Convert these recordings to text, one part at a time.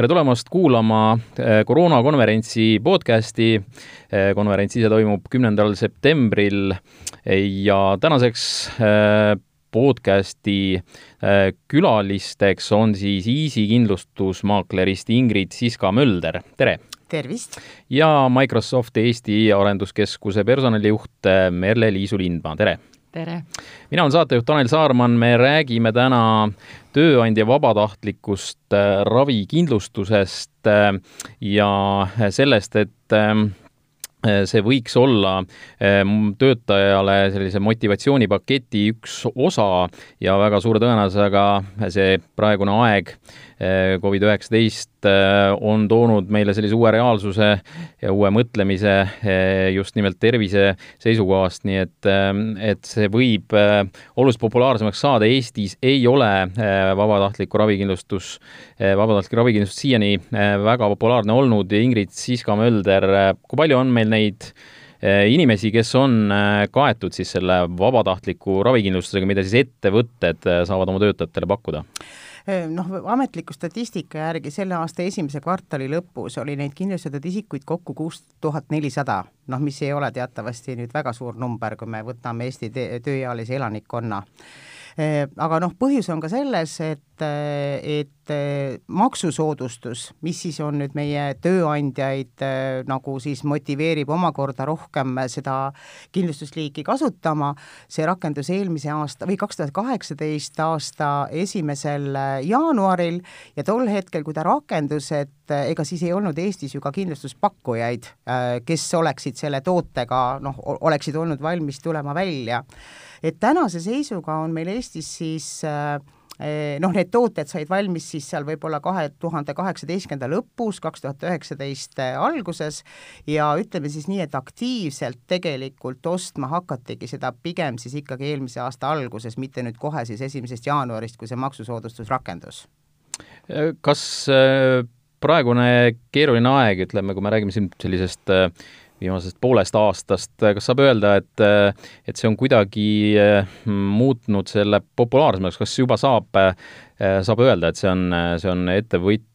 tere tulemast kuulama koroonakonverentsi podcasti. konverents ise toimub kümnendal septembril ja tänaseks podcasti külalisteks on siis Easy kindlustusmaaklerist Ingrid Siska-Mölder, tere! tervist! ja Microsofti Eesti Arenduskeskuse personalijuht Merle-Liisu Lindmaa, tere! Tere! mina olen saatejuht Tanel Saarman, me räägime täna tööandja vabatahtlikust äh, ravikindlustusest äh, ja sellest, et äh, see võiks olla töötajale sellise motivatsioonipaketi üks osa ja väga suure tõenäosusega see praegune aeg Covid-19 äh, on toonud meile sellise uue reaalsuse ja uue mõtlemise äh, just nimelt tervise seisukohast, nii et, äh, et see võib oluliselt populaarsemaks saada. Eestis ei ole vabatahtlikku ravikindlustus, vabatahtlik ravikindlustus siiani väga populaarne olnud. Ingrid Siska-Mölder, kui palju on meil neid inimesi, kes on kaetud siis selle vabatahtliku ravikindlustusega, mida siis ettevõtted saavad oma töötajatele pakkuda? noh, ametliku statistika järgi selle aasta esimese kvartali lõpus oli neid kindlustatud isikuid kokku kuus tuhat nelisada, noh, mis ei ole teatavasti nüüd väga suur number, kui me võtame Eesti tööealise elanikkonna aga noh, põhjus on ka selles, et, et äh, maksusoodustus, mis siis on nüüd meie tööandjaid nagu siis motiveerib omakorda rohkem seda kindlustusliiki kasutama, see rakendus eelmise aasta või kaks tuhat kaheksateist aasta esimesel jaanuaril ja tol hetkel, kui ta rakendus, et ega siis ei olnud Eestis ju ka kindlustuspakkujaid, kes oleksid selle tootega noh, oleksid olnud valmis tulema välja. Et tänase seisuga on meil Eestis siis äh, noh, need tooted said valmis siis seal võib-olla kahe tuhande kaheksateistkümnenda lõpus, kaks tuhat üheksateist äh, alguses ja ütleme siis nii, et aktiivselt tegelikult ostma hakatigi seda pigem siis ikkagi eelmise aasta alguses, mitte nüüd kohe siis esimesest jaanuarist, kui see maksusoodustus rakendus. kas äh, praegune keeruline aeg, ütleme, kui me räägime siin sellisest viimasest poolest aastast, kas saab öelda, et, et see on kuidagi eh, muutnud selle populaarsemaks, kas juba saab, saab öelda, et see on, see on ettevõt-,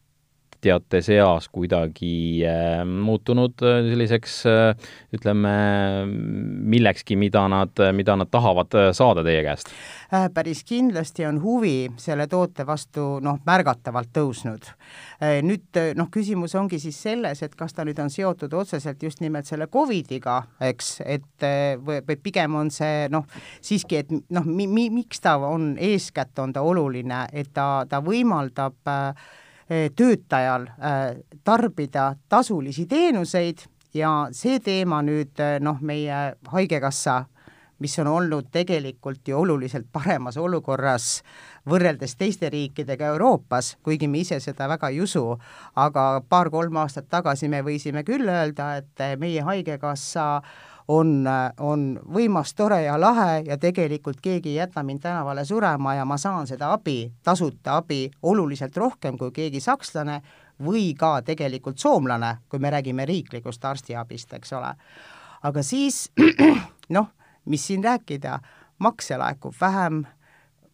ettevõtjate seas kuidagi äh, muutunud äh, selliseks äh, ütleme, millekski, mida nad, mida nad tahavad saada teie käest? päris kindlasti on huvi selle toote vastu noh, märgatavalt tõusnud. Nüüd noh, küsimus ongi siis selles, et kas ta nüüd on seotud otseselt just nimelt selle Covidiga, eks, et või, või pigem on see noh, siiski, et noh, mi-, mi-, miks ta on, eeskätt on ta oluline, et ta, ta võimaldab äh, töötajal eh, tarbida tasulisi teenuseid ja see teema nüüd eh, noh, meie Haigekassa, mis on olnud tegelikult ju oluliselt paremas olukorras võrreldes teiste riikidega Euroopas, kuigi me ise seda väga ei usu, aga paar-kolm aastat tagasi me võisime küll öelda, et meie Haigekassa on, on võimas, tore ja lahe ja tegelikult keegi ei jäta mind tänavale surema ja ma saan seda abi, tasuta abi oluliselt rohkem kui keegi sakslane või ka tegelikult soomlane, kui me räägime riiklikust arstiabist, eks ole. aga siis noh, mis siin rääkida, makse laekub vähem,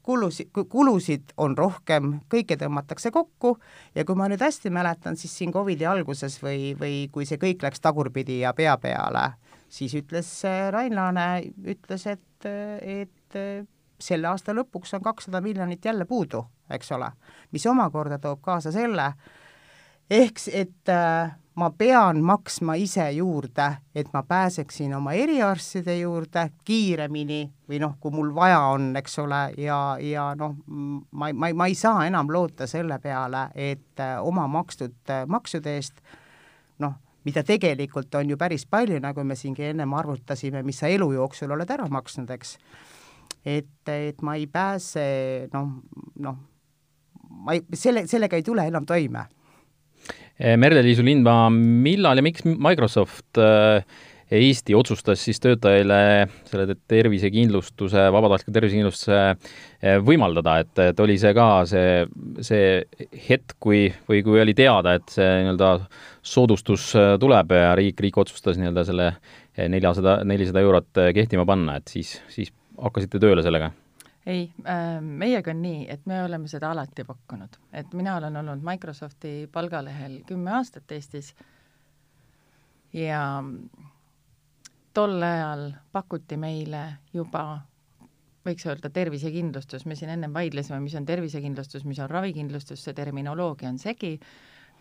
kulusid, kulusid on rohkem, kõike tõmmatakse kokku ja kui ma nüüd hästi mäletan, siis siin Covidi alguses või, või kui see kõik läks tagurpidi ja pea peale, siis ütles äh, Rain Laane, ütles, et, et äh, selle aasta lõpuks on kakssada miljonit jälle puudu, eks ole, mis omakorda toob kaasa selle, ehk et äh, ma pean maksma ise juurde, et ma pääseksin oma eriarstide juurde kiiremini või noh, kui mul vaja on, eks ole, ja, ja noh, ma, ma, ma ei saa enam loota selle peale, et oma makstud maksude eest noh, mida tegelikult on ju päris palju, nagu me siingi ennem arvutasime, mis sa elu jooksul oled ära maksnud, eks. et, et ma ei pääse noh, noh, ma ei, selle, sellega ei tule enam toime. Merle-Liisu Lindmaa, millal ja miks Microsoft äh, Eesti otsustas siis töötajale selle tervisekindlustuse, vabatahtliku tervisekindlustuse eh, võimaldada, et, et oli see ka see, see hetk, kui, või kui oli teada, et see nii-öelda soodustus eh, tuleb ja riik, riik otsustas nii-öelda selle neljasada, nelisada eurot eh, kehtima panna, et siis, siis hakkasite tööle sellega? ei äh,, meiega on nii, et me oleme seda alati pakkunud, et mina olen olnud Microsofti palgalehel kümme aastat Eestis ja tol ajal pakuti meile juba võiks öelda tervisekindlustus, me siin ennem vaidlesime, mis on tervisekindlustus, mis on ravikindlustus, see terminoloogia on segi,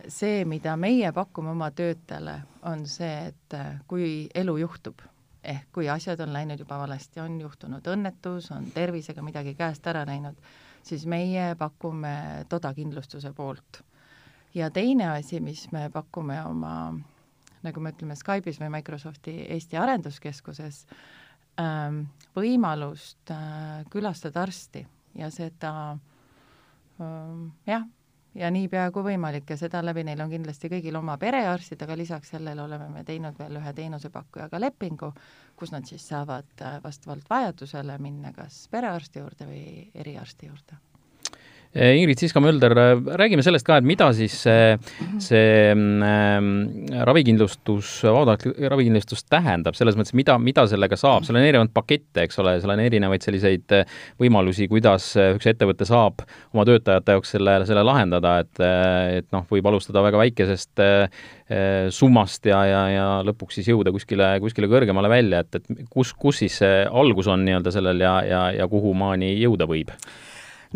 see, mida meie pakume oma töötajale, on see, et äh, kui elu juhtub, ehk kui asjad on läinud juba valesti, on juhtunud õnnetus, on tervisega midagi käest ära läinud, siis meie pakume todakindlustuse poolt. ja teine asi, mis me pakume oma, nagu me ütleme Skype'is või Microsofti Eesti Arenduskeskuses, ähm, võimalust äh, külastada arsti ja seda ähm, jah, ja niipea kui võimalik ja seda läbi neil on kindlasti kõigil oma perearstid, aga lisaks sellele oleme me teinud veel ühe teenusepakkujaga lepingu, kus nad siis saavad äh, vastavalt vajadusele minna kas perearsti juurde või eriarsti juurde Ingrid Siska-Mölder, eh, räägime sellest ka, et mida siis see, see äh, ravikindlustus, vabatahtlik ravikindlustus tähendab, selles mõttes, mida, mida sellega saab, seal on erinevaid pakette, eks ole, seal on erinevaid selliseid eh, võimalusi, kuidas üks ettevõte saab oma töötajate jaoks selle, selle lahendada, et, et noh, võib alustada väga väikesest summast ja, ja, ja lõpuks siis jõuda kuskile, kuskile kõrgemale välja, et, et kus, kus siis see algus on nii-öelda sellel ja, ja, ja kuhu maani jõuda võib?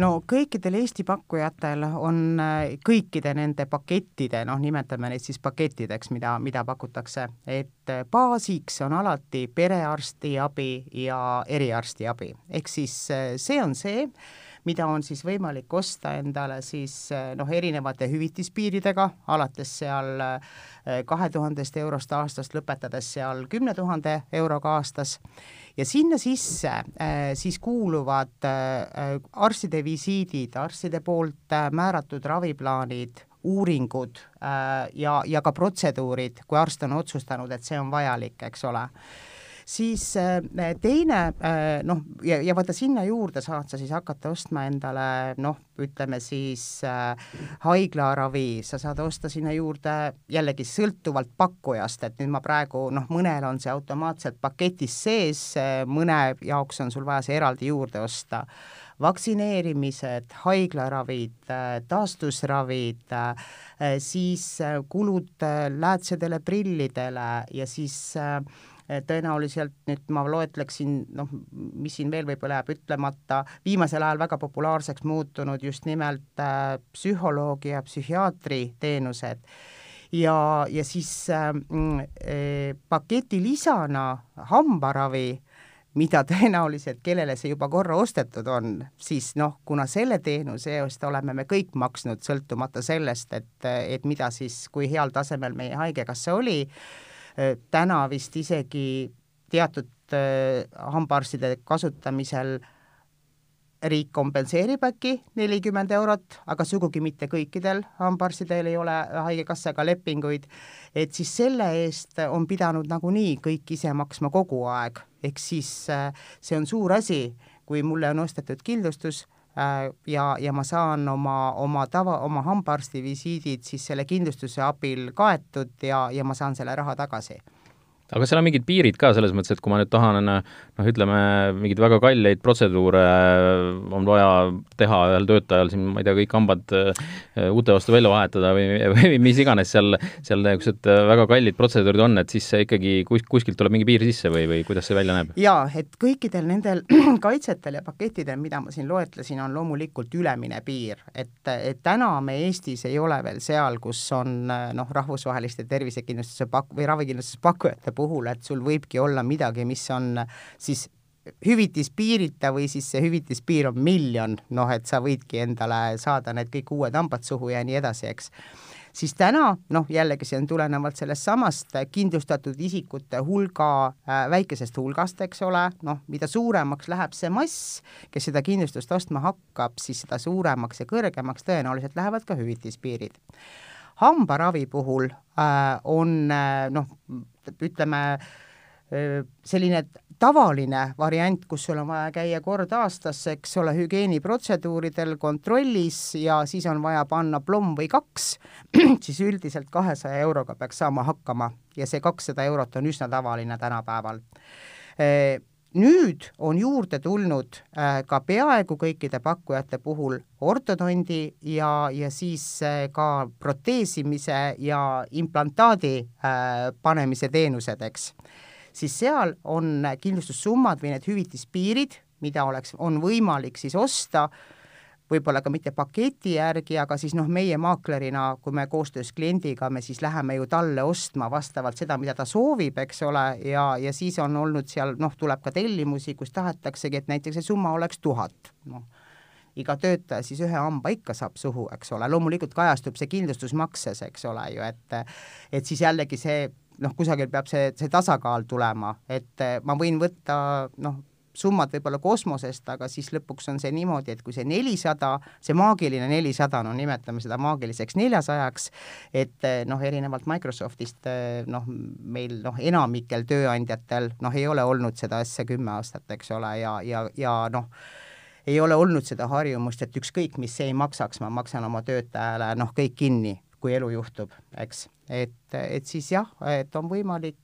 No kõikidel Eesti pakkujatel on äh, kõikide nende pakettide, noh, nimetame neid siis pakettideks, mida, mida pakutakse, et äh, baasiks on alati perearstiabi ja eriarstiabi, ehk siis äh, see on see, mida on siis võimalik osta endale siis noh, erinevate hüvitispiiridega, alates seal kahe tuhandest eurost aastast, lõpetades seal kümne tuhande euroga aastas. Ja sinna sisse äh, siis kuuluvad arstide visiidid, arstide poolt määratud raviplaanid, uuringud ja, ja ka protseduurid, kui arst on otsustanud, et see on vajalik, eks ole siis äh, teine äh, noh, ja, ja vaata sinna juurde saad sa siis hakata ostma endale noh, ütleme siis äh, haiglaravi, sa saad osta sinna juurde jällegi sõltuvalt pakkujast, et nüüd ma praegu noh, mõnel on see automaatselt paketis sees, mõne jaoks on sul vaja see eraldi juurde osta. Vaktsineerimised, haiglaravid, taastusravid, siis kulud läätsedele, prillidele ja siis äh, tõenäoliselt nüüd ma loetleksin, noh, mis siin veel võib-olla jääb ütlemata, viimasel ajal väga populaarseks muutunud just nimelt äh, psühholoogi ja psühhiaatri teenused. Ja, ja siis äh, äh, paketi lisana hambaravi, mida tõenäoliselt, kellele see juba korra ostetud on, siis noh, kuna selle teenuse eest oleme me kõik maksnud, sõltumata sellest, et, et mida siis, kui heal tasemel meie Haigekassa oli, Äh, täna vist isegi teatud äh, hambaarstide kasutamisel riik kompenseerib äkki nelikümmend eurot, aga sugugi mitte kõikidel hambaarstidel ei ole Haigekassaga lepinguid, et siis selle eest on pidanud nagunii kõik ise maksma kogu aeg, ehk siis äh, see on suur asi, kui mulle on ostetud kindlustus ja, ja ma saan oma, oma tava, oma hambaarsti visiidid siis selle kindlustuse abil kaetud ja, ja ma saan selle raha tagasi aga seal on mingid piirid ka selles mõttes, et kui ma nüüd tahan noh, ütleme mingeid väga kalleid protseduure on vaja teha ühel töötajal siin, ma ei tea, kõik hambad äh, uute vastu välja vahetada või, või mis iganes seal, seal niisugused väga kallid protseduurid on, et siis see ikkagi kus, kuskilt tuleb mingi piir sisse või, või kuidas see välja näeb? jaa, et kõikidel nendel kaitsetel ja pakettidel, mida ma siin loetlesin, on loomulikult ülemine piir, et, et täna me Eestis ei ole veel seal, kus on noh, rahvusvaheliste tervisekindlustuse pak- või ravikindlustuse pakkujate puhul, et sul võibki olla midagi, mis on siis hüvitispiirita või siis see hüvitispiir on miljon, noh et sa võidki endale saada need kõik uued hambad suhu ja nii edasi, eks. Siis täna noh, jällegi see on tulenevalt sellest samast kindlustatud isikute hulga äh, väikesest hulgast, eks ole, noh, mida suuremaks läheb see mass, kes seda kindlustust ostma hakkab, siis seda suuremaks ja kõrgemaks tõenäoliselt lähevad ka hüvitispiirid. Hambaravi puhul äh, on äh, noh, ütleme selline tavaline variant, kus sul on vaja käia kord aastas, eks ole, hügieeniprotseduuridel kontrollis ja siis on vaja panna plomm või kaks, siis üldiselt kahesaja euroga peaks saama hakkama ja see kakssada eurot on üsna tavaline tänapäeval. Nüüd on juurde tulnud äh, ka peaaegu kõikide pakkujate puhul ortodondi ja, ja siis äh, ka proteesimise ja implantaadi äh, panemise teenused, eks. siis seal on kindlustussummad või need hüvitispiirid, mida oleks, on võimalik siis osta äh, võib-olla ka mitte paketi järgi, aga siis noh, meie maaklerina, kui me koostöös kliendiga, me siis läheme ju talle ostma vastavalt seda, mida ta soovib, eks ole, ja, ja siis on olnud seal noh, tuleb ka tellimusi, kus tahetaksegi, et näiteks see summa oleks tuhat, noh iga töötaja siis ühe hamba ikka saab suhu, eks ole, loomulikult kajastub see kindlustusmakses, eks ole ju, et et siis jällegi see noh, kusagil peab see, see tasakaal tulema, et ma võin võtta noh, summad võib-olla kosmosest, aga siis lõpuks on see niimoodi, et kui see nelisada, see maagiline nelisada, no nimetame seda maagiliseks neljasajaks, et eh, noh, erinevalt Microsoftist eh, noh, meil noh, enamikel tööandjatel noh, ei ole olnud seda asja kümme aastat, eks ole, ja, ja, ja noh, ei ole olnud seda harjumust, et ükskõik, mis see ei maksaks, ma maksan oma töötajale noh, kõik kinni, kui elu juhtub, eks. et, et siis jah, et on võimalik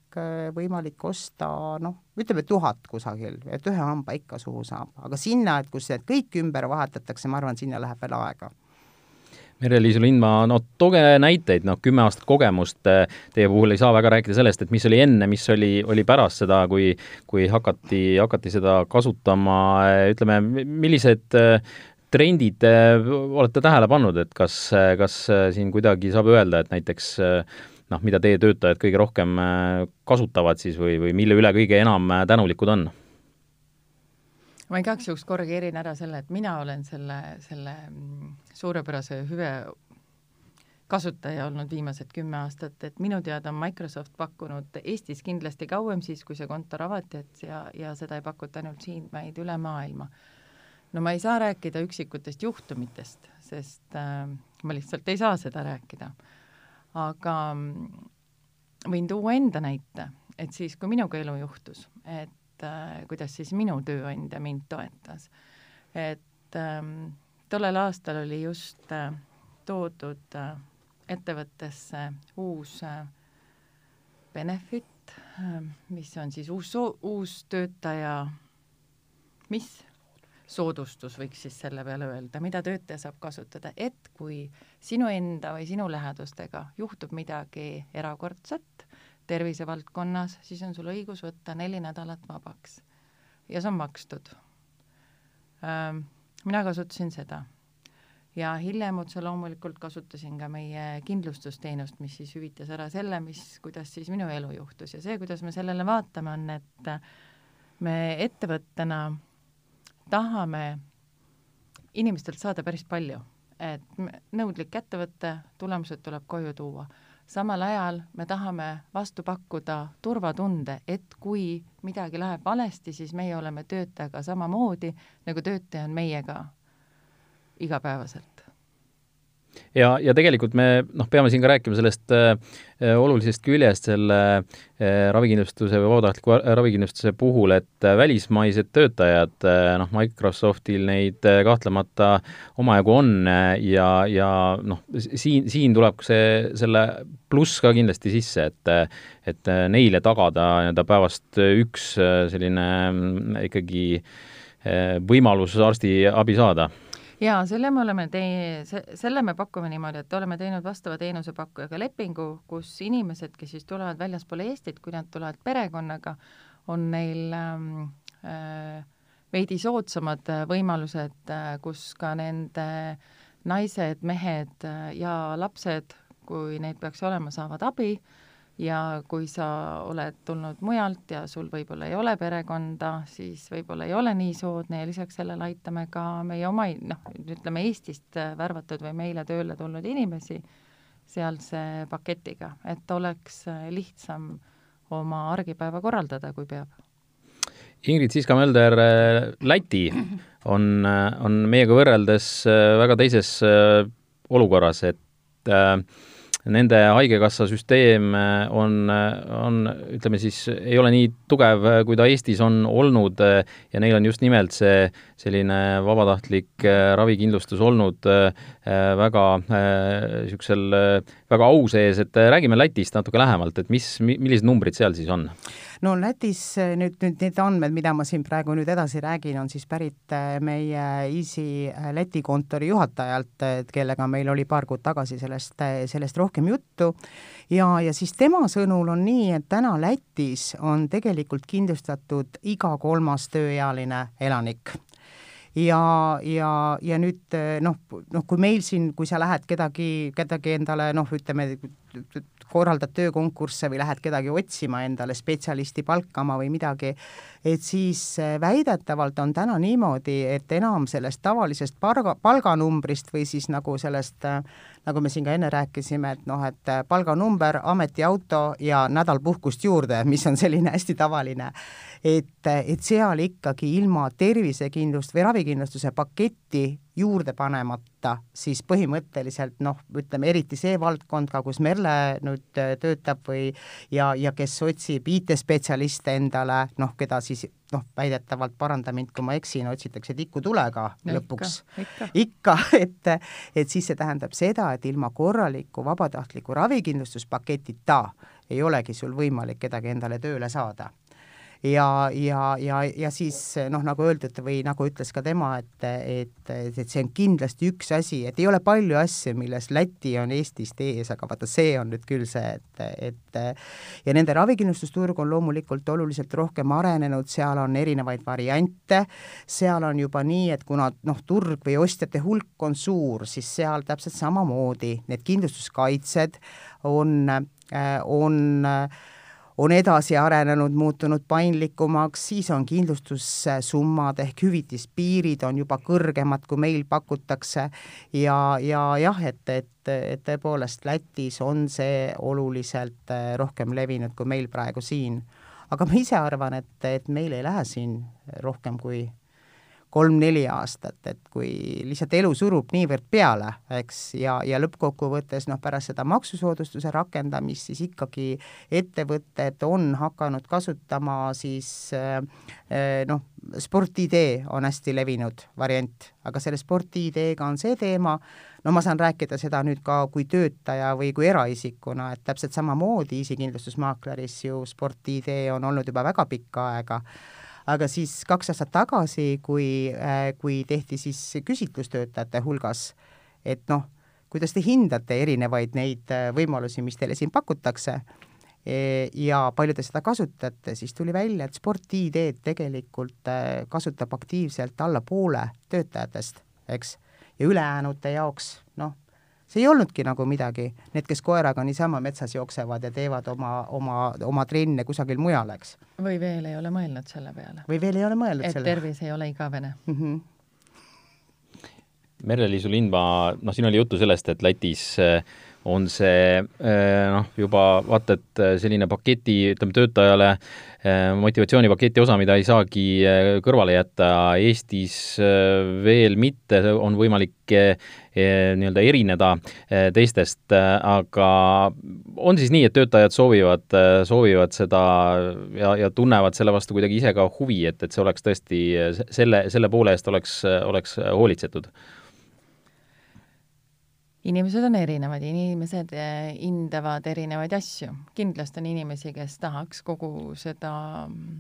võimalik osta noh, ütleme tuhat kusagil, et ühe hamba ikka suhu saab, aga sinna, et kus need kõik ümber vahetatakse, ma arvan, sinna läheb veel aega. Mere-Liis Lindmaa, no tooge näiteid, noh, kümme aastat kogemust, teie puhul ei saa väga rääkida sellest, et mis oli enne, mis oli, oli pärast seda, kui, kui hakati, hakati seda kasutama, ütleme, millised trendid olete tähele pannud, et kas, kas siin kuidagi saab öelda, et näiteks noh, mida teie töötajad kõige rohkem äh, kasutavad siis või, või mille üle kõige enam äh, tänulikud on? ma igaks juhuks korrigeerin ära selle, et mina olen selle, selle mm, suurepärase hüve kasutaja olnud viimased kümme aastat, et minu teada on Microsoft pakkunud Eestis kindlasti kauem siis, kui see kontor avati, et ja, ja seda ei pakuta ainult siin, vaid üle maailma. no ma ei saa rääkida üksikutest juhtumitest, sest äh, ma lihtsalt ei saa seda rääkida aga mm, võin tuua enda näite, et siis, kui minuga elu juhtus, et äh, kuidas siis minu tööandja mind toetas. et ähm, tollel aastal oli just äh, toodud äh, ettevõttesse uus äh, benefit äh,, mis on siis uus, uus töötaja, mis soodustus, võiks siis selle peale öelda, mida töötaja saab kasutada, et kui sinu enda või sinu lähedastega juhtub midagi erakordset tervisevaldkonnas, siis on sul õigus võtta neli nädalat vabaks. ja see on makstud. mina kasutasin seda ja hiljem otse loomulikult kasutasin ka meie kindlustusteenust, mis siis hüvitas ära selle, mis, kuidas siis minu elu juhtus ja see, kuidas me sellele vaatame, on, et me ettevõttena tahame inimestelt saada päris palju, et nõudlik ettevõte, tulemused tuleb koju tuua. samal ajal me tahame vastu pakkuda turvatunde, et kui midagi läheb valesti, siis meie oleme töötajaga samamoodi, nagu töötaja on meiega igapäevaselt ja, ja tegelikult me noh, peame siin ka rääkima sellest äh, olulisest küljest selle äh, ravikindlustuse või vabatahtliku ravikindlustuse puhul, et äh, välismaised töötajad äh,, noh, Microsoftil neid äh, kahtlemata omajagu on äh, ja, ja noh, siin, siin tuleb see, selle pluss ka kindlasti sisse, et et äh, neile tagada nii-öelda päevast üks äh, selline äh, ikkagi äh, võimalus arstiabi saada jaa, selle me oleme tee-, selle me pakume niimoodi, et oleme teinud vastava teenusepakkujaga lepingu, kus inimesed, kes siis tulevad väljaspool Eestit, kui nad tulevad perekonnaga, on neil ähm, äh, veidi soodsamad äh, võimalused äh,, kus ka nende naised, mehed äh, ja lapsed, kui neid peaks olema, saavad abi. äh, ja kui sa oled tulnud mujalt ja sul võib-olla ei ole perekonda, siis võib-olla ei ole nii soodne ja lisaks sellele aitame ka meie oma, noh, ütleme Eestist värvatud või meile tööle tulnud inimesi sealse paketiga, et oleks lihtsam oma argipäeva korraldada, kui peab. Ingrid Siska-Mölder, Läti on, on meiega võrreldes väga teises olukorras, et äh, nende Haigekassa süsteem äh, on, äh, on, ütleme siis, ei ole nii tugev, äh, kui ta Eestis on olnud ja neil on just nimelt see selline vabatahtlik ravikindlustus olnud väga niisugusel väga au sees, et räägime Lätist natuke lähemalt, et mis, millised numbrid seal siis on? no Lätis nüüd, nüüd need andmed, mida ma siin praegu nüüd edasi räägin, on siis pärit meie Easy Läti kontori juhatajalt, kellega meil oli paar kuud tagasi sellest, sellest rohkem juttu, ja, ja siis tema sõnul on nii, et täna Lätis on tegelikult kindlustatud iga kolmas tööealine elanik ja, ja, ja nüüd noh, noh, kui meil siin, kui sa lähed kedagi, kedagi endale noh, ütleme, korraldad töökonkursse või lähed kedagi otsima endale spetsialisti palkama või midagi, et siis väidetavalt on täna niimoodi, et enam sellest tavalisest palga, palganumbrist või siis nagu sellest äh, nagu me siin ka enne rääkisime, et noh, et palganumber, ametiauto ja nädal puhkust juurde, mis on selline hästi tavaline, et, et seal ikkagi ilma tervisekindlust või ravikindlustuse paketti juurde panemata, siis põhimõtteliselt noh, ütleme eriti see valdkond ka, kus Merle nüüd äh, töötab või ja, ja kes otsib IT-spetsialiste endale, noh, keda siis noh, väidetavalt, paranda mind, kui ma eksin, otsitakse tikutulega no, lõpuks. ikka, ikka., et, et siis see tähendab seda, et ilma korraliku vabatahtliku ravikindlustuspaketita ei olegi sul võimalik kedagi endale tööle saada ja, ja, ja, ja siis noh, nagu öeldud või nagu ütles ka tema, et, et, et see on kindlasti üks asi, et ei ole palju asju, milles Läti on Eestist ees, aga vaata, see on nüüd küll see, et, et ja nende ravikindlustusturg on loomulikult oluliselt rohkem arenenud, seal on erinevaid variante, seal on juba nii, et kuna noh, turg või ostjate hulk on suur, siis seal täpselt samamoodi need kindlustuskaitsed on, on äh, on edasi arenenud, muutunud paindlikumaks, siis on kindlustussummad ehk hüvitispiirid on juba kõrgemad, kui meil pakutakse ja, ja jah, et, et, et tõepoolest Lätis on see oluliselt äh, rohkem levinud kui meil praegu siin. aga ma ise arvan, et, et meil ei lähe siin rohkem kui kolm-neli aastat, et kui lihtsalt elu surub niivõrd peale, eks, ja, ja lõppkokkuvõttes noh, pärast seda maksusoodustuse rakendamist siis ikkagi ettevõtted on hakanud kasutama siis äh, noh, sporti-ID on hästi levinud variant, aga selle sporti-ID-ga on see teema, no ma saan rääkida seda nüüd ka kui töötaja või kui eraisikuna, et täpselt samamoodi isikindlustusmaakleris ju sporti-ID on olnud juba väga pikka aega aga siis kaks aastat tagasi, kui, äh, kui tehti siis küsitlus töötajate hulgas, et noh, kuidas te hindate erinevaid neid äh, võimalusi, mis teile siin pakutakse e, ja palju te seda kasutate, siis tuli välja, et sporti-ID-d tegelikult äh, kasutab aktiivselt alla poole töötajatest, eks, ja ülejäänute jaoks noh, see ei olnudki nagu midagi, need, kes koeraga niisama metsas jooksevad ja teevad oma, oma, oma trenne kusagil mujal, eks. või veel ei ole mõelnud selle peale. või veel ei ole mõelnud et selle. et tervis ei ole igavene mm. -hmm. Merle-Liisu Lindmaa, noh, siin oli juttu sellest, et Lätis äh, on see äh, noh, juba vaata, et äh, selline paketi, ütleme töötajale motivatsioonipaketi osa, mida ei saagi kõrvale jätta, Eestis veel mitte, on võimalik nii-öelda erineda teistest, aga on siis nii, et töötajad soovivad, soovivad seda ja, ja tunnevad selle vastu kuidagi ise ka huvi, et, et see oleks tõesti, selle, selle poole eest oleks, oleks hoolitsetud inimesed on erinevad, inimesed eh, hindavad erinevaid asju. kindlasti on inimesi, kes tahaks kogu seda mm,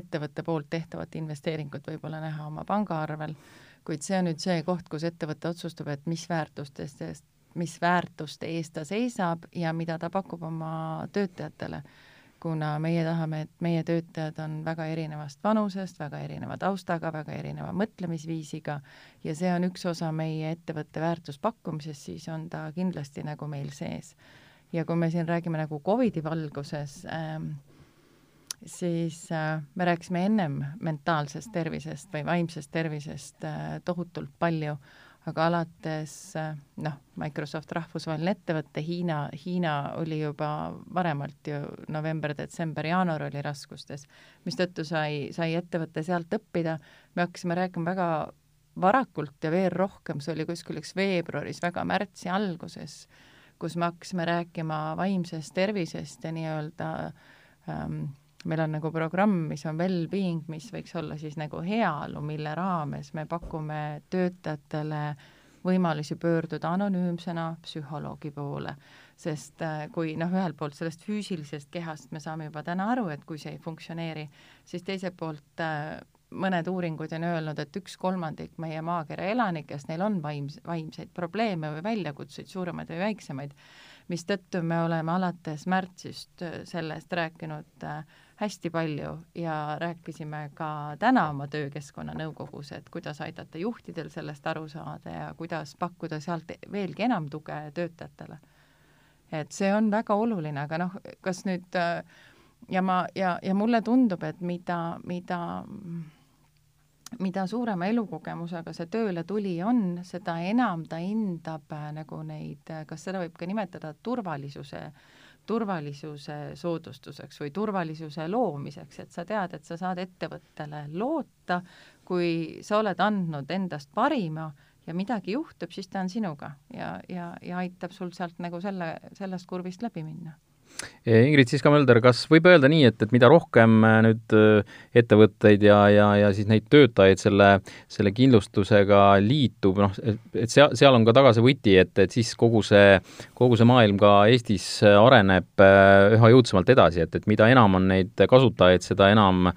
ettevõtte poolt tehtavat investeeringut võib-olla näha oma pangaarvel, kuid see on nüüd see koht, kus ettevõte otsustab, et mis väärtustest, mis väärtuste eest ta seisab ja mida ta pakub oma töötajatele kuna meie tahame, et meie töötajad on väga erinevast vanusest, väga erineva taustaga, väga erineva mõtlemisviisiga ja see on üks osa meie ettevõtte väärtuspakkumisest, siis on ta kindlasti nagu meil sees. ja kui me siin räägime nagu Covidi valguses ähm,, siis äh, me rääkisime ennem mentaalsest tervisest või vaimsest tervisest äh, tohutult palju aga alates noh, Microsoft rahvusvaheline ettevõte, Hiina, Hiina oli juba varemalt ju november, detsember, jaanuar oli raskustes, mistõttu sai, sai ettevõte sealt õppida, me hakkasime rääkima väga varakult ja veel rohkem, see oli kuskil üks veebruaris, väga märtsi alguses, kus me hakkasime rääkima vaimsest tervisest ja nii-öelda ähm, meil on nagu programm, mis on well-being, mis võiks olla siis nagu heaolu, mille raames me pakume töötajatele võimalusi pöörduda anonüümsena psühholoogi poole, sest äh, kui noh, ühelt poolt sellest füüsilisest kehast me saame juba täna aru, et kui see ei funktsioneeri, siis teiselt poolt äh, mõned uuringud on öelnud, et üks kolmandik meie maakera elanikest, neil on vaims-, vaimseid probleeme või väljakutseid, suuremaid või väiksemaid, mistõttu me oleme alates märtsist äh, sellest rääkinud äh, hästi palju ja rääkisime ka täna oma töökeskkonna nõukogus, et kuidas aidata juhtidel sellest aru saada ja kuidas pakkuda sealt veelgi enam tuge töötajatele. et see on väga oluline, aga noh, kas nüüd äh, ja ma, ja, ja mulle tundub, et mida, mida mida suurema elukogemusega see tööle tuli on, seda enam ta hindab äh, nagu neid, äh, kas seda võib ka nimetada turvalisuse, turvalisuse soodustuseks või turvalisuse loomiseks, et sa tead, et sa saad ettevõttele loota, kui sa oled andnud endast parima ja midagi juhtub, siis ta on sinuga ja, ja, ja aitab sul sealt nagu selle, sellest kurvist läbi minna Ingrid Siska-Mölder, kas võib öelda nii, et, et mida rohkem äh, nüüd äh, ettevõtteid ja, ja, ja siis neid töötajaid selle, selle kindlustusega liitub, noh, et seal, seal on ka taga see võti, et, et siis kogu see, kogu see maailm ka Eestis areneb äh, üha jõudsamalt edasi, et, et mida enam on neid kasutajaid, seda enam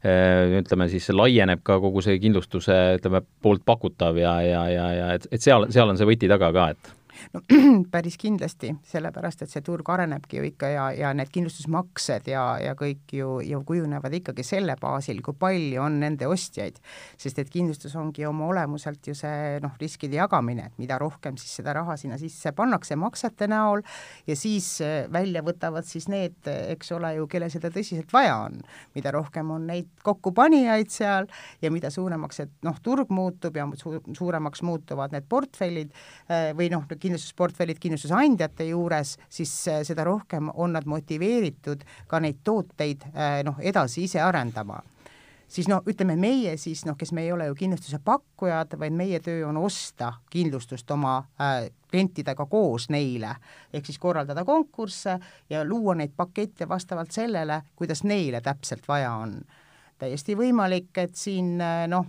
ütleme siis laieneb ka kogu see kindlustuse, ütleme, poolt pakutav ja, ja, ja, ja et, et seal, seal on see võti taga ka, et no päris kindlasti, sellepärast et see turg arenebki ju ikka ja, ja need kindlustusmaksed ja, ja kõik ju, ju kujunevad ikkagi selle baasil, kui palju on nende ostjaid. sest et kindlustus ongi oma olemuselt ju see noh, riskide jagamine, et mida rohkem siis seda raha sinna sisse pannakse maksete näol ja siis äh, välja võtavad siis need, eks ole ju, kellel seda tõsiselt vaja on. mida rohkem on neid kokkupanijaid seal ja mida suuremaks see noh, turg muutub ja su suuremaks muutuvad need portfellid äh, või noh, kindlustusportfellid kindlustusandjate juures, siis äh, seda rohkem on nad motiveeritud ka neid tooteid äh, noh, edasi ise arendama siis no ütleme meie siis noh, kes me ei ole ju kindlustuse pakkujad, vaid meie töö on osta kindlustust oma äh, klientidega koos neile, ehk siis korraldada konkursse ja luua neid pakette vastavalt sellele, kuidas neile täpselt vaja on. täiesti võimalik, et siin äh, noh,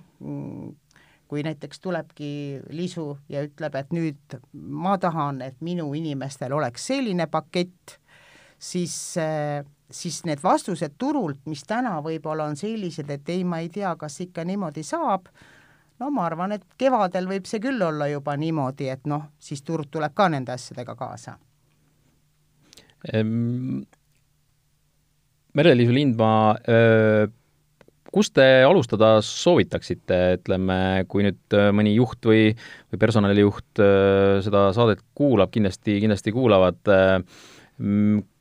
kui näiteks tulebki lisu ja ütleb, et nüüd ma tahan, et minu inimestel oleks selline pakett, siis siis need vastused turult, mis täna võib-olla on sellised, et ei, ma ei tea, kas ikka niimoodi saab, no ma arvan, et kevadel võib see küll olla juba niimoodi, et noh, siis turg tuleb ka nende asjadega kaasa ehm,. Merle-Liisu Lindmaa kust te alustada soovitaksite, ütleme, kui nüüd äh, mõni juht või, või personalijuht äh, seda saadet kuulab, kindlasti, kindlasti kuulavad, äh,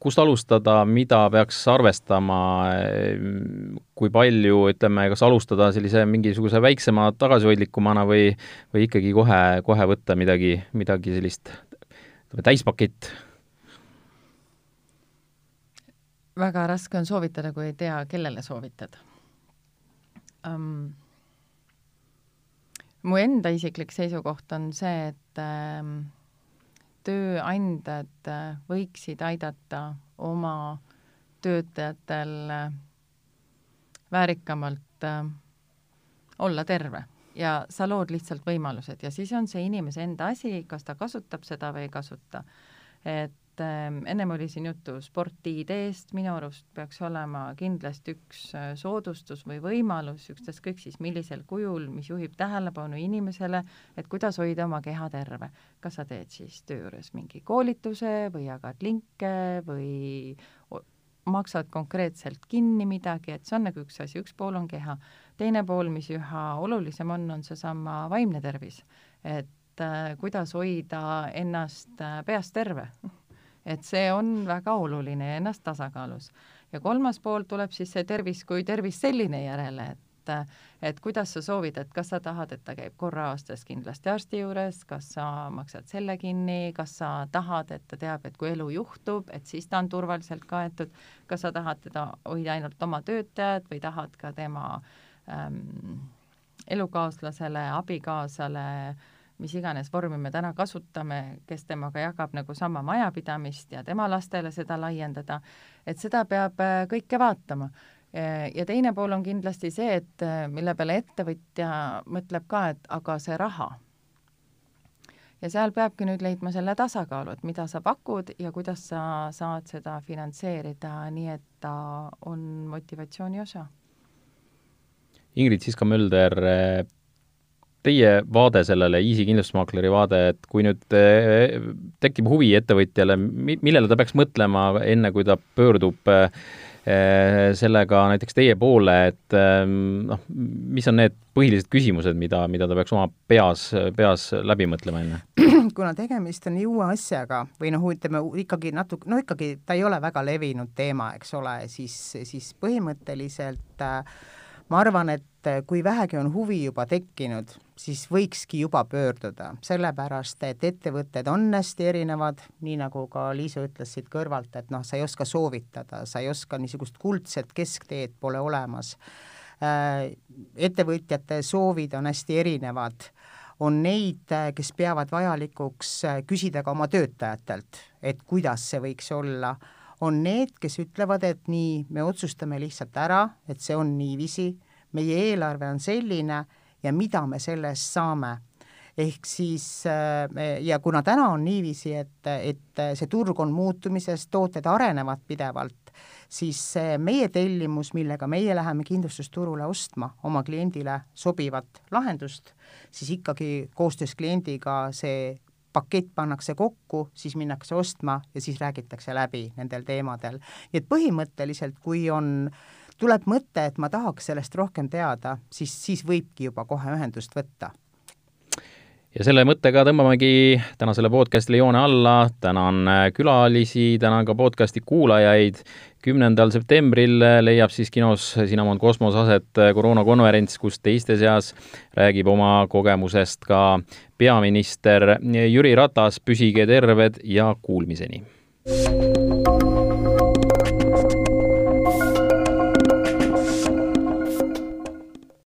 kust alustada, mida peaks arvestama, kui palju, ütleme, kas alustada sellise mingisuguse väiksema tagasihoidlikumana või, või ikkagi kohe, kohe võtta midagi, midagi sellist, ütleme, täispakett? väga raske on soovitada, kui ei tea, kellele soovitad um,? mu enda isiklik seisukoht on see, et ähm, tööandjad äh, võiksid aidata oma töötajatel äh, väärikamalt äh, olla terve ja sa lood lihtsalt võimalused ja siis on see inimese enda asi, kas ta kasutab seda või ei kasuta. et ähm, ennem oli siin juttu sporti-ID-st, minu arust peaks olema kindlasti üks äh, soodustus või võimalus, ükstaskõik siis millisel kujul, mis juhib tähelepanu inimesele, et kuidas hoida oma keha terve. kas sa teed siis töö juures mingi koolituse või jagad linke või maksad konkreetselt kinni midagi, et see on nagu üks asi, üks pool on keha. teine pool, mis üha olulisem on, on seesama vaimne tervis. et äh, kuidas hoida ennast äh, peast terve et see on väga oluline ja ennast tasakaalus. ja kolmas pool tuleb siis see tervis kui tervis selline järele, et et kuidas sa soovid, et kas sa tahad, et ta käib korra aastas kindlasti arsti juures, kas sa maksad selle kinni, kas sa tahad, et ta teab, et kui elu juhtub, et siis ta on turvaliselt kaetud, kas sa tahad teda hoida ainult oma töötajad või tahad ka tema ähm, elukaaslasele, abikaasale äh, mis iganes vormi me täna kasutame, kes temaga jagab nagu sama majapidamist ja tema lastele seda laiendada, et seda peab äh, kõike vaatama. ja teine pool on kindlasti see, et äh, mille peale ettevõtja mõtleb ka, et aga see raha, ja seal peabki nüüd leidma selle tasakaalu, et mida sa pakud ja kuidas sa saad seda finantseerida, nii et ta on motivatsiooni osa. Ingrid Siska-Mölder, teie vaade sellele, Easy kindlustusmaakleri vaade, et kui nüüd eh, tekib huvi ettevõtjale, millele ta peaks mõtlema, enne kui ta pöördub Eh, sellega näiteks teie poole, et ehm, noh, mis on need põhilised küsimused, mida, mida ta peaks oma peas, peas läbi mõtlema enne? kuna tegemist on uue asjaga või noh, ütleme ikkagi natuke, no ikkagi ta ei ole väga levinud teema, eks ole, siis, siis põhimõtteliselt äh, ma arvan, et kui vähegi on huvi juba tekkinud, siis võikski juba pöörduda, sellepärast et ettevõtted on hästi erinevad, nii nagu ka Liisa ütles siit kõrvalt, et noh, sa ei oska soovitada, sa ei oska niisugust kuldset keskteed pole olemas. Äh, ettevõtjate soovid on hästi erinevad, on neid, kes peavad vajalikuks äh, küsida ka oma töötajatelt, et kuidas see võiks olla. On need, kes ütlevad, et nii, me otsustame lihtsalt ära, et see on niiviisi, meie eelarve on selline ja mida me selle eest saame ehk siis äh, ja kuna täna on niiviisi, et, et see turg on muutumises, tooted arenevad pidevalt, siis meie tellimus, millega meie läheme kindlustusturule ostma oma kliendile sobivat lahendust, siis ikkagi koostöös kliendiga see pakett pannakse kokku, siis minnakse ostma ja siis räägitakse läbi nendel teemadel. nii et põhimõtteliselt, kui on, tuleb mõte, et ma tahaks sellest rohkem teada, siis, siis võibki juba kohe ühendust võtta. Ja selle mõttega tõmbamegi tänasele podcastile joone alla, tänan külalisi, tänan ka podcasti kuulajaid. Kümnendal septembril leiab siis kinos Cinnamon kosmos aset koroonakonverents, kus teiste seas räägib oma kogemusest ka peaminister Jüri Ratas, püsige terved ja kuulmiseni!